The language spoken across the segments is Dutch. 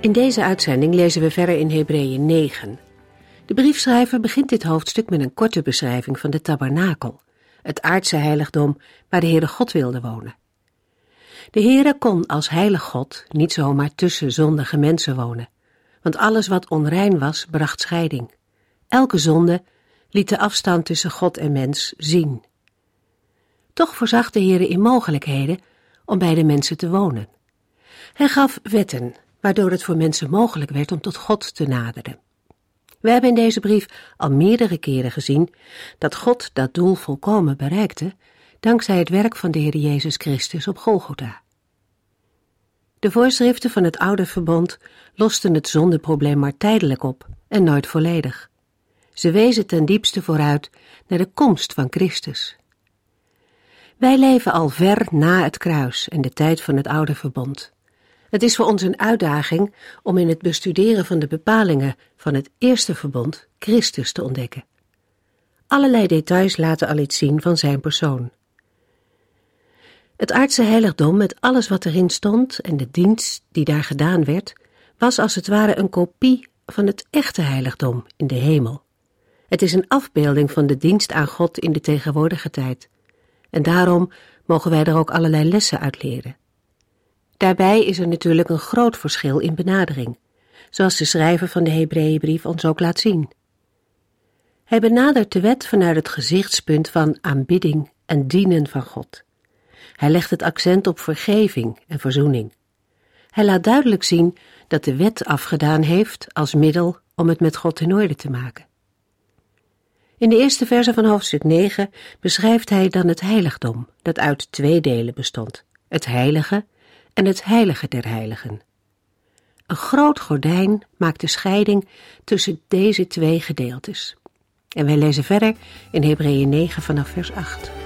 In deze uitzending lezen we verder in Hebreeën 9. De briefschrijver begint dit hoofdstuk met een korte beschrijving van de tabernakel, het aardse heiligdom waar de Heere God wilde wonen. De Heere kon als heilig God niet zomaar tussen zondige mensen wonen, want alles wat onrein was bracht scheiding. Elke zonde liet de afstand tussen God en mens zien. Toch voorzag de Heere in mogelijkheden om bij de mensen te wonen. Hij gaf wetten waardoor het voor mensen mogelijk werd om tot God te naderen. We hebben in deze brief al meerdere keren gezien dat God dat doel volkomen bereikte dankzij het werk van de Heer Jezus Christus op Golgotha. De voorschriften van het oude verbond losten het zondeprobleem maar tijdelijk op en nooit volledig. Ze wezen ten diepste vooruit naar de komst van Christus. Wij leven al ver na het kruis en de tijd van het oude verbond. Het is voor ons een uitdaging om in het bestuderen van de bepalingen van het eerste verbond Christus te ontdekken. Allerlei details laten al iets zien van zijn persoon. Het aardse heiligdom met alles wat erin stond en de dienst die daar gedaan werd, was als het ware een kopie van het echte heiligdom in de hemel. Het is een afbeelding van de dienst aan God in de tegenwoordige tijd. En daarom mogen wij er ook allerlei lessen uit leren. Daarbij is er natuurlijk een groot verschil in benadering, zoals de schrijver van de Hebreeënbrief ons ook laat zien. Hij benadert de wet vanuit het gezichtspunt van aanbidding en dienen van God. Hij legt het accent op vergeving en verzoening. Hij laat duidelijk zien dat de wet afgedaan heeft als middel om het met God in orde te maken. In de eerste verse van hoofdstuk 9 beschrijft hij dan het heiligdom, dat uit twee delen bestond: het heilige en het heilige der heiligen. Een groot gordijn maakt de scheiding tussen deze twee gedeeltes. En wij lezen verder in Hebreeën 9 vanaf vers 8.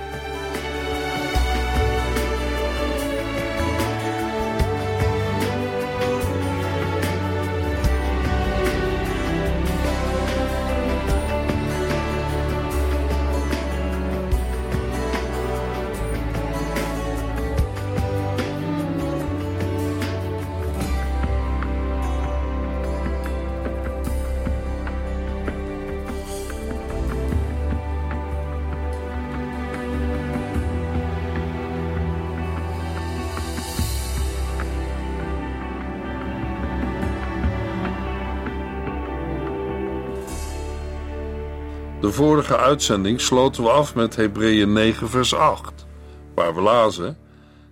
Vorige uitzending sloten we af met Hebreeën 9, vers 8, waar we lazen: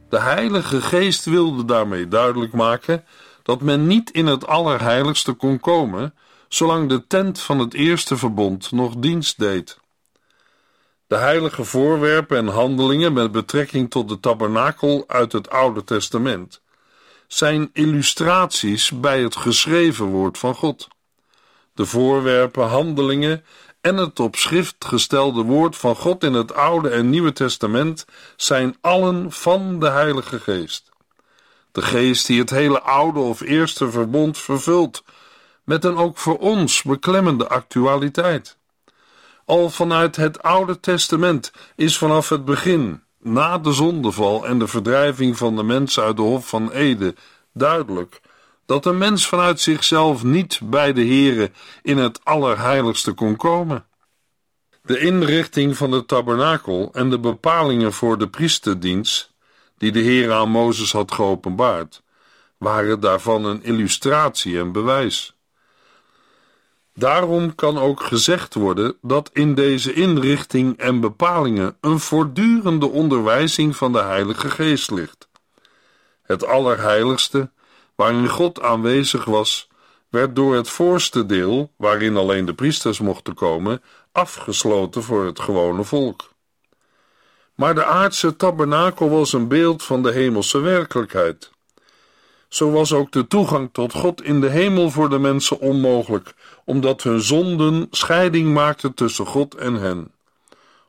De Heilige Geest wilde daarmee duidelijk maken dat men niet in het Allerheiligste kon komen, zolang de tent van het eerste verbond nog dienst deed. De heilige voorwerpen en handelingen met betrekking tot de tabernakel uit het Oude Testament zijn illustraties bij het geschreven woord van God. De voorwerpen, handelingen en het op schrift gestelde woord van God in het Oude en Nieuwe Testament zijn allen van de Heilige Geest. De Geest die het hele Oude of Eerste Verbond vervult, met een ook voor ons beklemmende actualiteit. Al vanuit het Oude Testament is vanaf het begin, na de zondeval en de verdrijving van de mensen uit de Hof van Ede, duidelijk dat een mens vanuit zichzelf niet bij de Here in het Allerheiligste kon komen. De inrichting van de tabernakel en de bepalingen voor de priesterdienst, die de Heer aan Mozes had geopenbaard, waren daarvan een illustratie en bewijs. Daarom kan ook gezegd worden dat in deze inrichting en bepalingen een voortdurende onderwijzing van de Heilige Geest ligt. Het Allerheiligste waarin God aanwezig was, werd door het voorste deel, waarin alleen de priesters mochten komen, afgesloten voor het gewone volk. Maar de aardse tabernakel was een beeld van de hemelse werkelijkheid. Zo was ook de toegang tot God in de hemel voor de mensen onmogelijk, omdat hun zonden scheiding maakten tussen God en hen.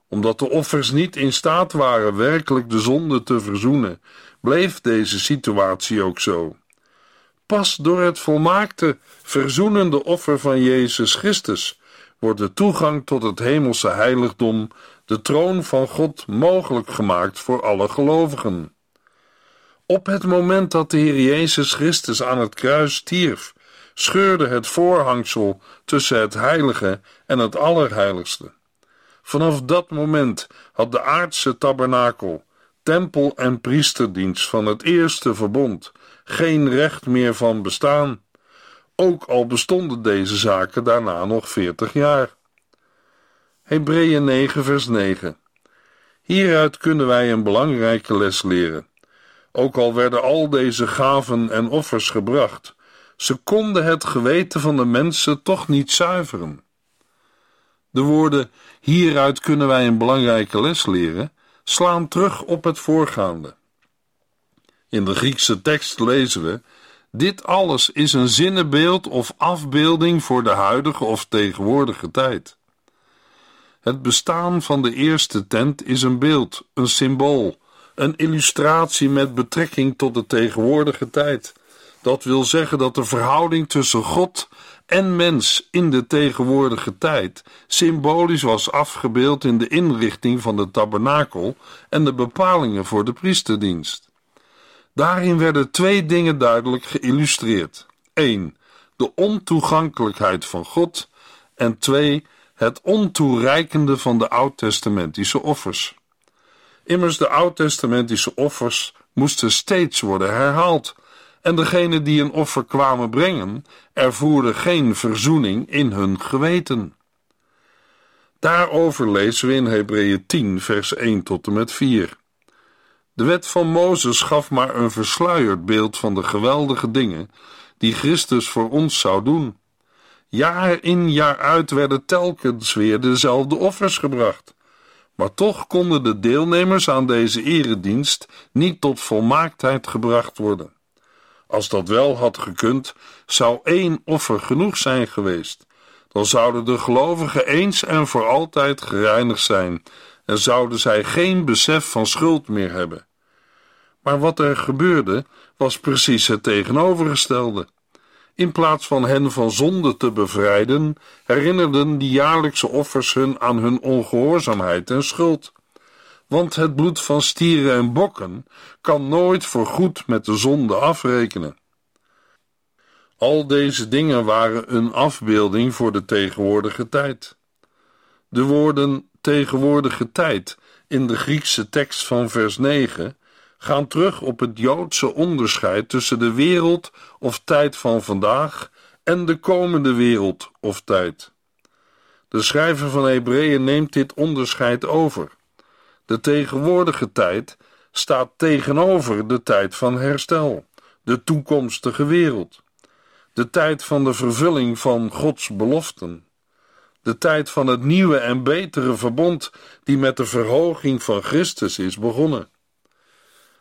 Omdat de offers niet in staat waren werkelijk de zonde te verzoenen, bleef deze situatie ook zo. Pas door het volmaakte, verzoenende offer van Jezus Christus wordt de toegang tot het hemelse heiligdom, de troon van God, mogelijk gemaakt voor alle gelovigen. Op het moment dat de Heer Jezus Christus aan het kruis stierf, scheurde het voorhangsel tussen het heilige en het allerheiligste. Vanaf dat moment had de aardse tabernakel, tempel en priesterdienst van het eerste verbond geen recht meer van bestaan, ook al bestonden deze zaken daarna nog veertig jaar. Hebreeën 9 vers 9 Hieruit kunnen wij een belangrijke les leren. Ook al werden al deze gaven en offers gebracht, ze konden het geweten van de mensen toch niet zuiveren. De woorden hieruit kunnen wij een belangrijke les leren slaan terug op het voorgaande. In de Griekse tekst lezen we: Dit alles is een zinnenbeeld of afbeelding voor de huidige of tegenwoordige tijd. Het bestaan van de eerste tent is een beeld, een symbool, een illustratie met betrekking tot de tegenwoordige tijd. Dat wil zeggen dat de verhouding tussen God en mens in de tegenwoordige tijd symbolisch was afgebeeld in de inrichting van de tabernakel en de bepalingen voor de priesterdienst. Daarin werden twee dingen duidelijk geïllustreerd. 1. De ontoegankelijkheid van God en 2. Het ontoereikende van de oud-testamentische offers. Immers de oud-testamentische offers moesten steeds worden herhaald en degenen die een offer kwamen brengen, ervoeren geen verzoening in hun geweten. Daarover lezen we in Hebreeën 10, vers 1 tot en met 4. De wet van Mozes gaf maar een versluierd beeld van de geweldige dingen die Christus voor ons zou doen. Jaar in jaar uit werden telkens weer dezelfde offers gebracht. Maar toch konden de deelnemers aan deze eredienst niet tot volmaaktheid gebracht worden. Als dat wel had gekund, zou één offer genoeg zijn geweest. Dan zouden de gelovigen eens en voor altijd gereinigd zijn en zouden zij geen besef van schuld meer hebben. Maar wat er gebeurde, was precies het tegenovergestelde. In plaats van hen van zonde te bevrijden, herinnerden die jaarlijkse offers hun aan hun ongehoorzaamheid en schuld. Want het bloed van stieren en bokken kan nooit voorgoed met de zonde afrekenen. Al deze dingen waren een afbeelding voor de tegenwoordige tijd. De woorden tegenwoordige tijd in de Griekse tekst van vers 9 gaan terug op het Joodse onderscheid tussen de wereld of tijd van vandaag en de komende wereld of tijd. De schrijver van Hebreeën neemt dit onderscheid over. De tegenwoordige tijd staat tegenover de tijd van herstel, de toekomstige wereld, de tijd van de vervulling van Gods beloften, de tijd van het nieuwe en betere verbond die met de verhoging van Christus is begonnen.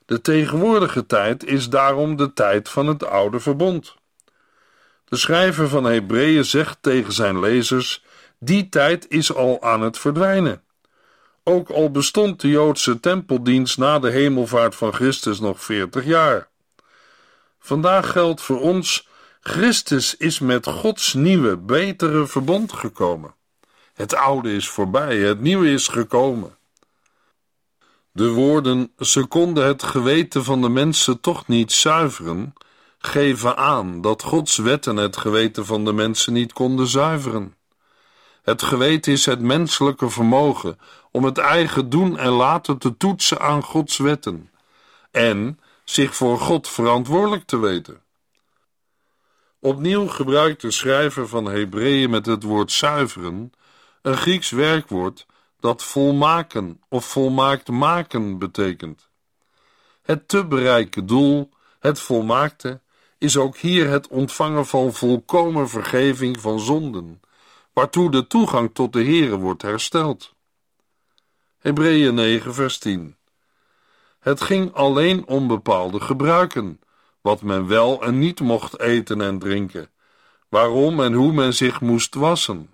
De tegenwoordige tijd is daarom de tijd van het oude verbond. De schrijver van Hebreeën zegt tegen zijn lezers: die tijd is al aan het verdwijnen. Ook al bestond de Joodse tempeldienst na de hemelvaart van Christus nog veertig jaar. Vandaag geldt voor ons: Christus is met Gods nieuwe, betere verbond gekomen. Het oude is voorbij, het nieuwe is gekomen. De woorden ze konden het geweten van de mensen toch niet zuiveren, geven aan dat Gods wetten het geweten van de mensen niet konden zuiveren. Het geweten is het menselijke vermogen om het eigen doen en laten te toetsen aan Gods wetten en zich voor God verantwoordelijk te weten. Opnieuw gebruikt de schrijver van Hebreeën met het woord zuiveren een Grieks werkwoord dat volmaken of volmaakt maken betekent. Het te bereiken doel, het volmaakte, is ook hier het ontvangen van volkomen vergeving van zonden, waartoe de toegang tot de Here wordt hersteld. Hebreeën 9 vers 10 Het ging alleen om bepaalde gebruiken, wat men wel en niet mocht eten en drinken, waarom en hoe men zich moest wassen.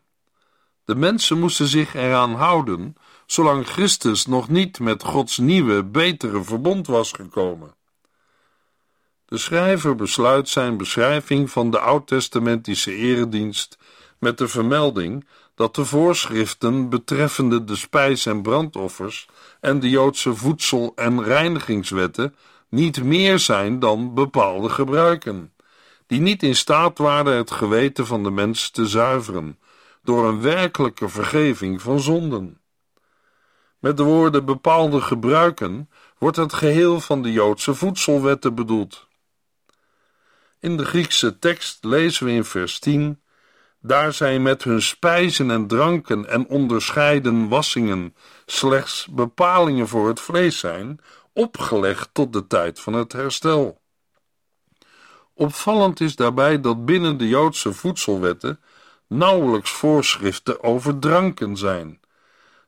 De mensen moesten zich eraan houden, zolang Christus nog niet met Gods nieuwe, betere verbond was gekomen. De schrijver besluit zijn beschrijving van de oud-testamentische eredienst met de vermelding dat de voorschriften betreffende de spijs- en brandoffers en de Joodse voedsel- en reinigingswetten niet meer zijn dan bepaalde gebruiken, die niet in staat waren het geweten van de mens te zuiveren door een werkelijke vergeving van zonden. Met de woorden bepaalde gebruiken wordt het geheel van de Joodse voedselwetten bedoeld. In de Griekse tekst lezen we in vers 10: Daar zij met hun spijzen en dranken en onderscheiden wassingen slechts bepalingen voor het vlees zijn, opgelegd tot de tijd van het herstel. Opvallend is daarbij dat binnen de Joodse voedselwetten nauwelijks voorschriften over dranken zijn.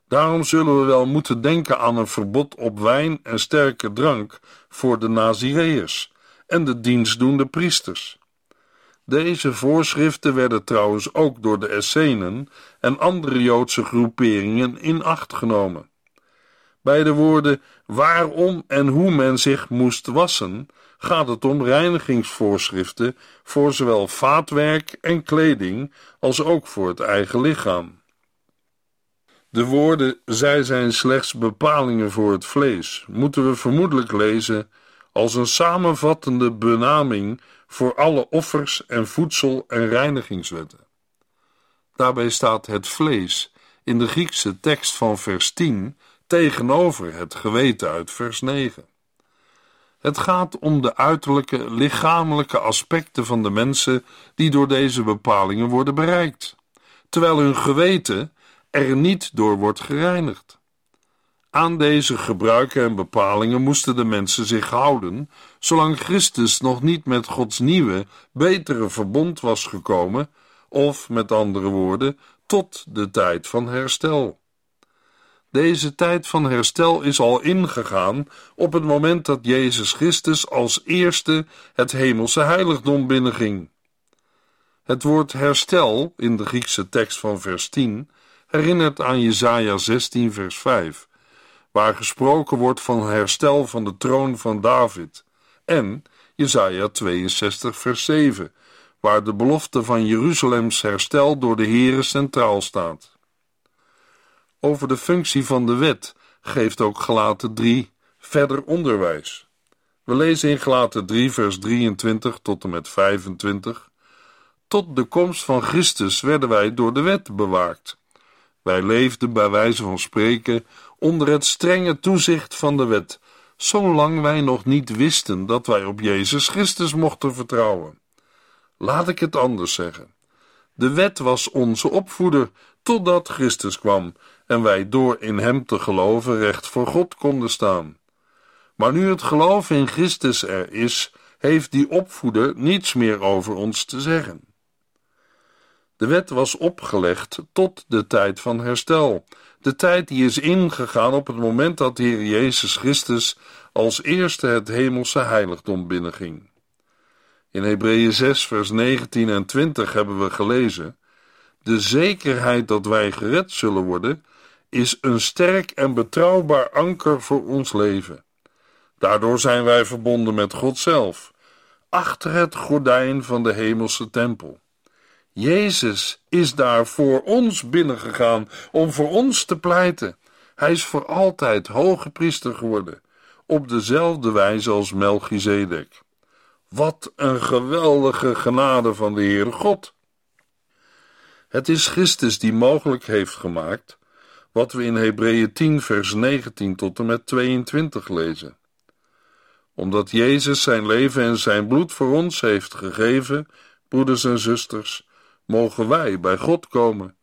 Daarom zullen we wel moeten denken aan een verbod op wijn en sterke drank voor de Nazireërs en de dienstdoende priesters. Deze voorschriften werden trouwens ook door de Essenen en andere Joodse groeperingen in acht genomen. Bij de woorden waarom en hoe men zich moest wassen, gaat het om reinigingsvoorschriften voor zowel vaatwerk en kleding als ook voor het eigen lichaam. De woorden zij zijn slechts bepalingen voor het vlees moeten we vermoedelijk lezen als een samenvattende benaming voor alle offers en voedsel- en reinigingswetten. Daarbij staat het vlees in de Griekse tekst van vers 10 tegenover het geweten uit vers 9. Het gaat om de uiterlijke, lichamelijke aspecten van de mensen die door deze bepalingen worden bereikt, terwijl hun geweten er niet door wordt gereinigd. Aan deze gebruiken en bepalingen moesten de mensen zich houden, zolang Christus nog niet met Gods nieuwe, betere verbond was gekomen, of met andere woorden, tot de tijd van herstel. Deze tijd van herstel is al ingegaan op het moment dat Jezus Christus als eerste het hemelse heiligdom binnenging. Het woord herstel in de Griekse tekst van vers 10 herinnert aan Jesaja 16 vers 5, waar gesproken wordt van herstel van de troon van David, en Jesaja 62 vers 7, waar de belofte van Jeruzalems herstel door de Here centraal staat. Over de functie van de wet geeft ook Gelaten 3 verder onderwijs. We lezen in Gelaten 3 vers 23 tot en met 25 Tot de komst van Christus werden wij door de wet bewaakt. Wij leefden bij wijze van spreken onder het strenge toezicht van de wet, zolang wij nog niet wisten dat wij op Jezus Christus mochten vertrouwen. Laat ik het anders zeggen. De wet was onze opvoeder totdat Christus kwam en wij door in Hem te geloven recht voor God konden staan. Maar nu het geloof in Christus er is, heeft die opvoeder niets meer over ons te zeggen. De wet was opgelegd tot de tijd van herstel, de tijd die is ingegaan op het moment dat de Heer Jezus Christus als eerste het hemelse heiligdom binnenging. In Hebreeën 6, vers 19 en 20 hebben we gelezen: De zekerheid dat wij gered zullen worden, is een sterk en betrouwbaar anker voor ons leven. Daardoor zijn wij verbonden met God zelf, achter het gordijn van de hemelse tempel. Jezus is daar voor ons binnengegaan om voor ons te pleiten. Hij is voor altijd hoge priester geworden, op dezelfde wijze als Melchizedek. Wat een geweldige genade van de Heere God! Het is Christus die mogelijk heeft gemaakt wat we in Hebreeën 10 vers 19 tot en met 22 lezen. Omdat Jezus zijn leven en zijn bloed voor ons heeft gegeven, broeders en zusters, mogen wij bij God komen.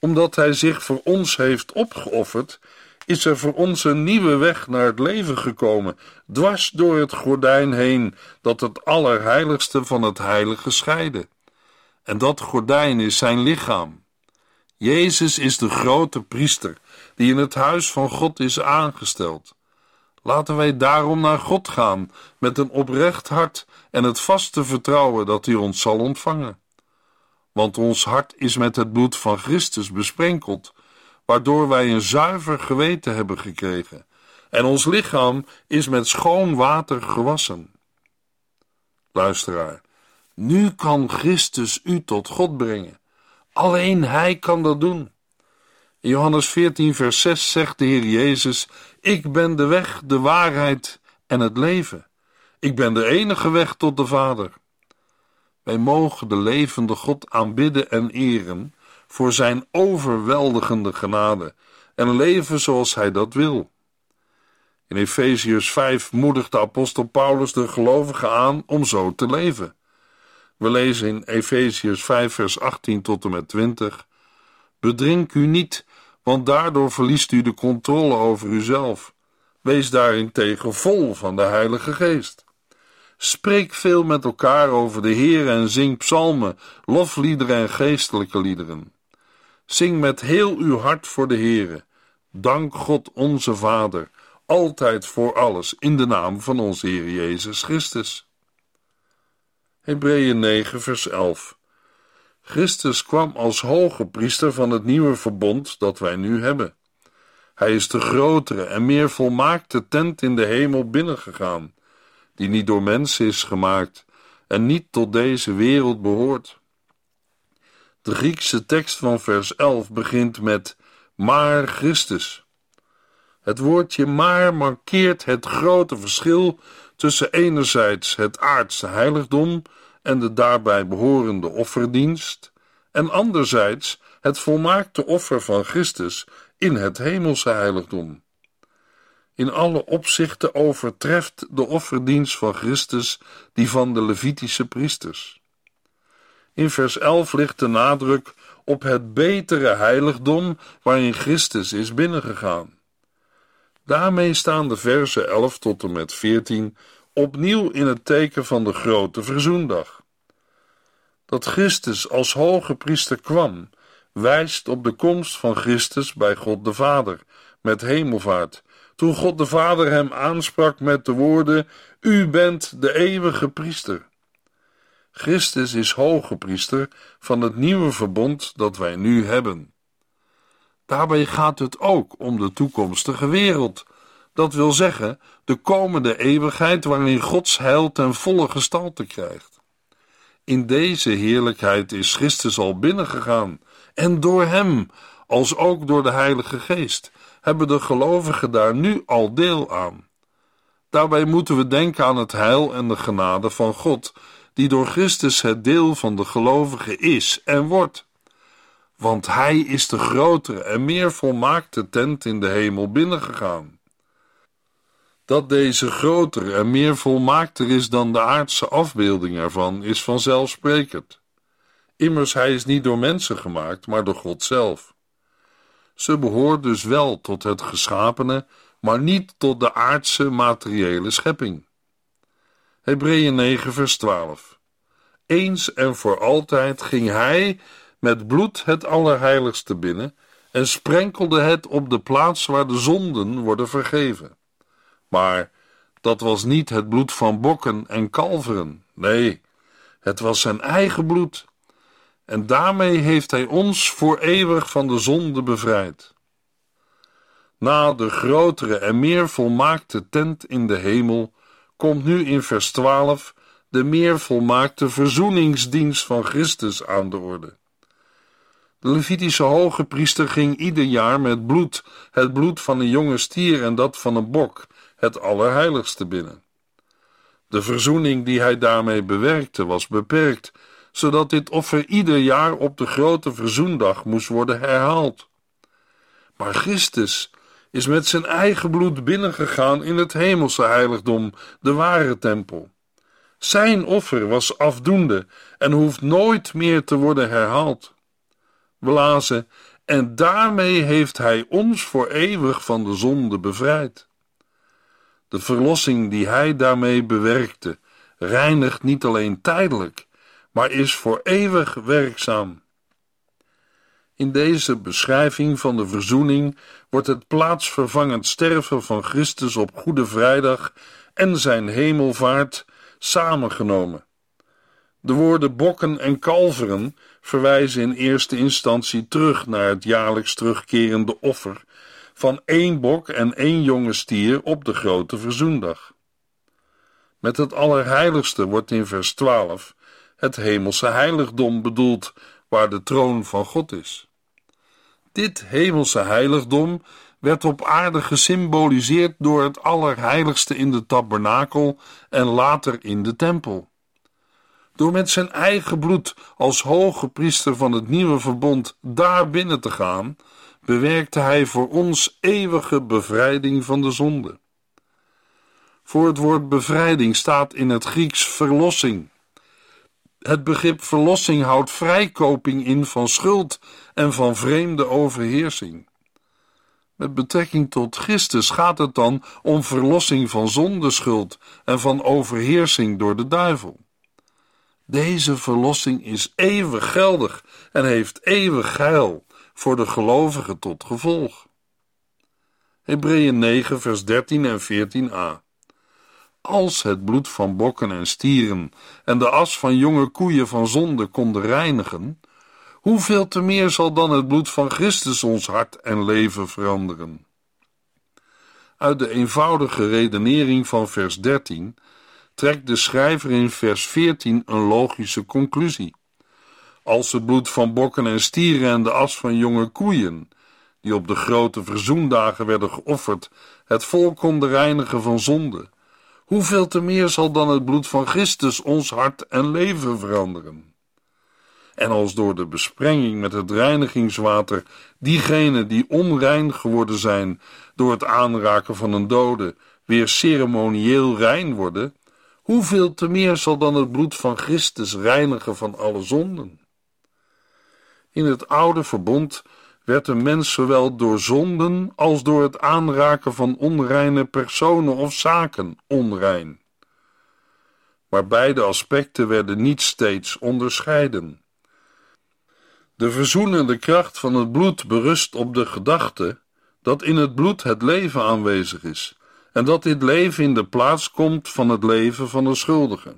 Omdat Hij zich voor ons heeft opgeofferd, is er voor ons een nieuwe weg naar het leven gekomen, dwars door het gordijn heen dat het allerheiligste van het heilige scheidde. En dat gordijn is zijn lichaam. Jezus is de grote priester die in het huis van God is aangesteld. Laten wij daarom naar God gaan met een oprecht hart en het vaste vertrouwen dat Hij ons zal ontvangen. Want ons hart is met het bloed van Christus besprenkeld, waardoor wij een zuiver geweten hebben gekregen, en ons lichaam is met schoon water gewassen. Luisteraar, nu kan Christus u tot God brengen. Alleen Hij kan dat doen. In Johannes 14, vers 6 zegt de Heer Jezus: Ik ben de weg, de waarheid en het leven. Ik ben de enige weg tot de Vader. Wij mogen de levende God aanbidden en eren voor zijn overweldigende genade en leven zoals hij dat wil. In Efeziërs 5 moedigt de apostel Paulus de gelovigen aan om zo te leven. We lezen in Efeziërs 5 vers 18 tot en met 20: Bedrink u niet, want daardoor verliest u de controle over uzelf. Wees daarin tegen vol van de Heilige Geest. Spreek veel met elkaar over de Heer en zing psalmen, lofliederen en geestelijke liederen. Zing met heel uw hart voor de Heere. Dank God onze Vader, altijd voor alles, in de naam van onze Heer Jezus Christus. Hebreeën 9 vers 11 Christus kwam als hoge priester van het nieuwe verbond dat wij nu hebben. Hij is de grotere en meer volmaakte tent in de hemel binnengegaan, die niet door mensen is gemaakt en niet tot deze wereld behoort. De Griekse tekst van vers 11 begint met maar Christus. Het woordje maar markeert het grote verschil tussen enerzijds het aardse heiligdom en de daarbij behorende offerdienst, en anderzijds het volmaakte offer van Christus in het hemelse heiligdom. In alle opzichten overtreft de offerdienst van Christus die van de Levitische priesters. In vers 11 ligt de nadruk op het betere heiligdom waarin Christus is binnengegaan. Daarmee staan de versen 11 tot en met 14 opnieuw in het teken van de grote verzoendag. Dat Christus als hoge priester kwam, wijst op de komst van Christus bij God de Vader met hemelvaart, toen God de Vader hem aansprak met de woorden: U bent de eeuwige priester. Christus is hoge priester van het nieuwe verbond dat wij nu hebben. Daarbij gaat het ook om de toekomstige wereld, dat wil zeggen de komende eeuwigheid waarin Gods heil ten volle gestalte krijgt. In deze heerlijkheid is Christus al binnengegaan en door Hem, als ook door de Heilige Geest, hebben de gelovigen daar nu al deel aan. Daarbij moeten we denken aan het heil en de genade van God, die door Christus het deel van de gelovigen is en wordt. Want Hij is de grotere en meer volmaakte tent in de hemel binnengegaan. Dat deze groter en meer volmaakter is dan de aardse afbeelding ervan, is vanzelfsprekend. Immers, hij is niet door mensen gemaakt, maar door God zelf. Ze behoort dus wel tot het geschapene, maar niet tot de aardse materiële schepping. Hebreeën 9, vers 12. Eens en voor altijd ging hij met bloed het Allerheiligste binnen en sprenkelde het op de plaats waar de zonden worden vergeven. Maar dat was niet het bloed van bokken en kalveren, nee, het was zijn eigen bloed. En daarmee heeft hij ons voor eeuwig van de zonde bevrijd. Na de grotere en meer volmaakte tent in de hemel komt nu in vers 12 de meer volmaakte verzoeningsdienst van Christus aan de orde. De Levitische hoge priester ging ieder jaar met bloed, het bloed van een jonge stier en dat van een bok, het allerheiligste binnen. De verzoening die hij daarmee bewerkte was beperkt, zodat dit offer ieder jaar op de grote verzoendag moest worden herhaald. Maar Christus is met zijn eigen bloed binnengegaan in het hemelse heiligdom, de ware tempel. Zijn offer was afdoende en hoeft nooit meer te worden herhaald. We lazen, en daarmee heeft hij ons voor eeuwig van de zonde bevrijd. De verlossing die hij daarmee bewerkte, reinigt niet alleen tijdelijk, maar is voor eeuwig werkzaam. In deze beschrijving van de verzoening wordt het plaatsvervangend sterven van Christus op Goede Vrijdag en zijn hemelvaart samengenomen. De woorden bokken en kalveren verwijzen in eerste instantie terug naar het jaarlijks terugkerende offer van één bok en één jonge stier op de grote verzoendag. Met het Allerheiligste wordt in vers 12 het hemelse heiligdom bedoeld, waar de troon van God is. Dit hemelse heiligdom werd op aarde gesymboliseerd door het Allerheiligste in de tabernakel en later in de tempel. Door met zijn eigen bloed als hoge priester van het nieuwe verbond daar binnen te gaan, bewerkte hij voor ons eeuwige bevrijding van de zonde. Voor het woord bevrijding staat in het Grieks verlossing. Het begrip verlossing houdt vrijkoping in van schuld en van vreemde overheersing. Met betrekking tot Christus gaat het dan om verlossing van zondeschuld en van overheersing door de duivel. Deze verlossing is eeuwig geldig en heeft eeuwig heil voor de gelovigen tot gevolg. Hebreeën 9, vers 13 en 14a. Als het bloed van bokken en stieren en de as van jonge koeien van zonde konden reinigen, hoeveel te meer zal dan het bloed van Christus ons hart en leven veranderen? Uit de eenvoudige redenering van vers 13 trekt de schrijver in vers 14 een logische conclusie. Als het bloed van bokken en stieren en de as van jonge koeien, die op de grote verzoendagen werden geofferd, het volk konden reinigen van zonde, hoeveel te meer zal dan het bloed van Christus ons hart en leven veranderen? En als door de besprenging met het reinigingswater diegenen die onrein geworden zijn door het aanraken van een dode weer ceremonieel rein worden, hoeveel te meer zal dan het bloed van Christus reinigen van alle zonden? In het oude verbond werd een mens zowel door zonden als door het aanraken van onreine personen of zaken onrein. Maar beide aspecten werden niet steeds onderscheiden. De verzoenende kracht van het bloed berust op de gedachte dat in het bloed het leven aanwezig is en dat dit leven in de plaats komt van het leven van de schuldige.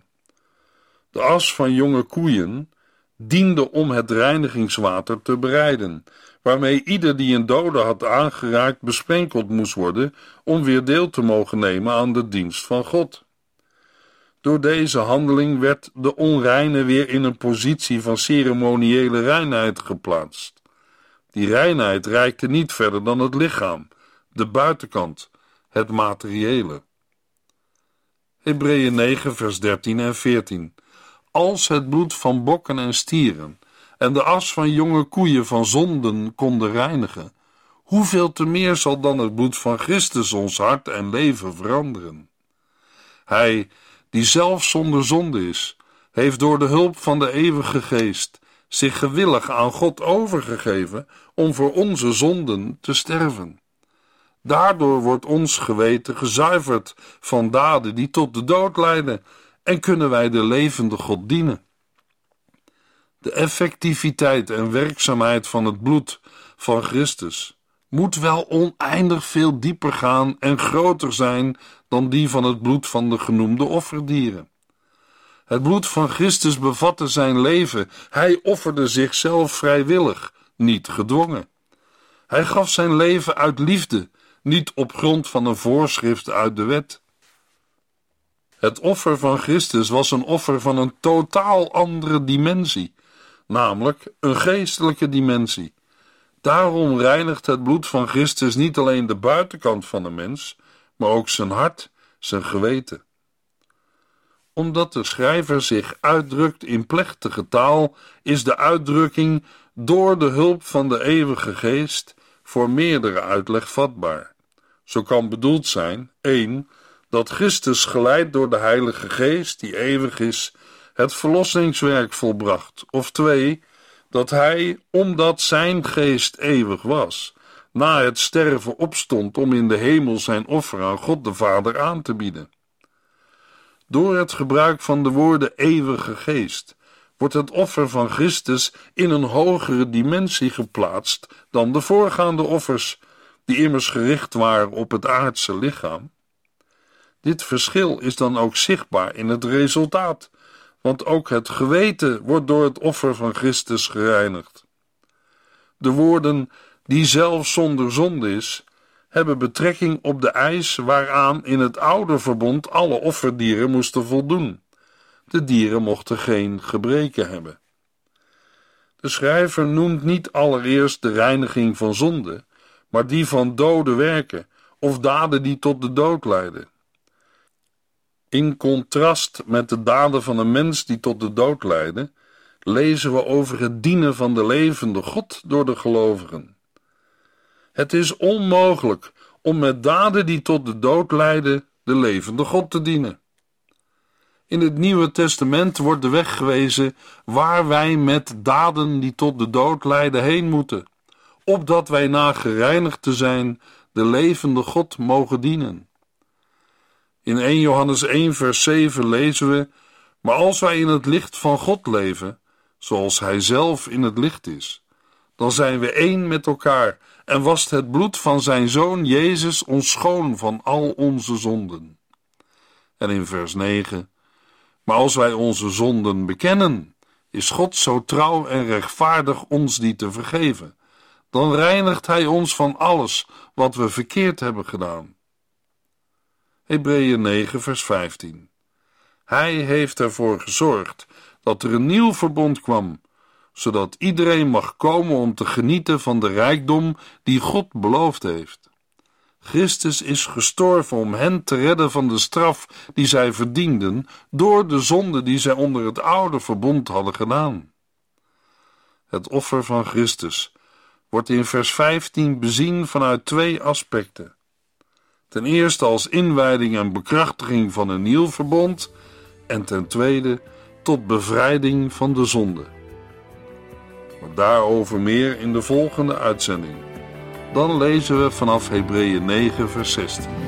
De as van jonge koeien diende om het reinigingswater te bereiden, waarmee ieder die een dode had aangeraakt besprenkeld moest worden om weer deel te mogen nemen aan de dienst van God. Door deze handeling werd de onreine weer in een positie van ceremoniële reinheid geplaatst. Die reinheid reikte niet verder dan het lichaam, de buitenkant, het materiële. Hebreeën 9, vers 13 en 14. Als het bloed van bokken en stieren en de as van jonge koeien van zonden konden reinigen, hoeveel te meer zal dan het bloed van Christus ons hart en leven veranderen? Hij, die zelf zonder zonde is, heeft door de hulp van de eeuwige geest zich gewillig aan God overgegeven om voor onze zonden te sterven. Daardoor wordt ons geweten gezuiverd van daden die tot de dood leiden en kunnen wij de levende God dienen. De effectiviteit en werkzaamheid van het bloed van Christus moet wel oneindig veel dieper gaan en groter zijn dan die van het bloed van de genoemde offerdieren. Het bloed van Christus bevatte zijn leven. Hij offerde zichzelf vrijwillig, niet gedwongen. Hij gaf zijn leven uit liefde, niet op grond van een voorschrift uit de wet. Het offer van Christus was een offer van een totaal andere dimensie, namelijk een geestelijke dimensie. Daarom reinigt het bloed van Christus niet alleen de buitenkant van de mens, maar ook zijn hart, zijn geweten. Omdat de schrijver zich uitdrukt in plechtige taal, is de uitdrukking door de hulp van de eeuwige geest voor meerdere uitleg vatbaar. Zo kan bedoeld zijn: 1 dat Christus geleid door de Heilige Geest, die eeuwig is, het verlossingswerk volbracht. Of twee, dat hij, omdat zijn geest eeuwig was, na het sterven opstond om in de hemel zijn offer aan God de Vader aan te bieden. Door het gebruik van de woorden eeuwige geest wordt het offer van Christus in een hogere dimensie geplaatst dan de voorgaande offers, die immers gericht waren op het aardse lichaam. Dit verschil is dan ook zichtbaar in het resultaat, want ook het geweten wordt door het offer van Christus gereinigd. De woorden die zelf zonder zonde is, hebben betrekking op de eis waaraan in het oude verbond alle offerdieren moesten voldoen. De dieren mochten geen gebreken hebben. De schrijver noemt niet allereerst de reiniging van zonde, maar die van dode werken of daden die tot de dood leiden. In contrast met de daden van een mens die tot de dood leiden, lezen we over het dienen van de levende God door de gelovigen. Het is onmogelijk om met daden die tot de dood leiden de levende God te dienen. In het Nieuwe Testament wordt de weg gewezen waar wij met daden die tot de dood leiden heen moeten, opdat wij na gereinigd te zijn de levende God mogen dienen. In 1 Johannes 1 vers 7 lezen we, maar als wij in het licht van God leven, zoals Hij zelf in het licht is, dan zijn we één met elkaar en wast het bloed van Zijn Zoon Jezus ons schoon van al onze zonden. En in vers 9, maar als wij onze zonden bekennen, is God zo trouw en rechtvaardig ons die te vergeven. Dan reinigt Hij ons van alles wat we verkeerd hebben gedaan. Hebreeën 9, vers 15. Hij heeft ervoor gezorgd dat er een nieuw verbond kwam, zodat iedereen mag komen om te genieten van de rijkdom die God beloofd heeft. Christus is gestorven om hen te redden van de straf die zij verdienden door de zonde die zij onder het oude verbond hadden gedaan. Het offer van Christus wordt in vers 15 bezien vanuit twee aspecten. Ten eerste als inwijding en bekrachtiging van een nieuw verbond en ten tweede tot bevrijding van de zonde. Maar daarover meer in de volgende uitzending. Dan lezen we vanaf Hebreeën 9, vers 16.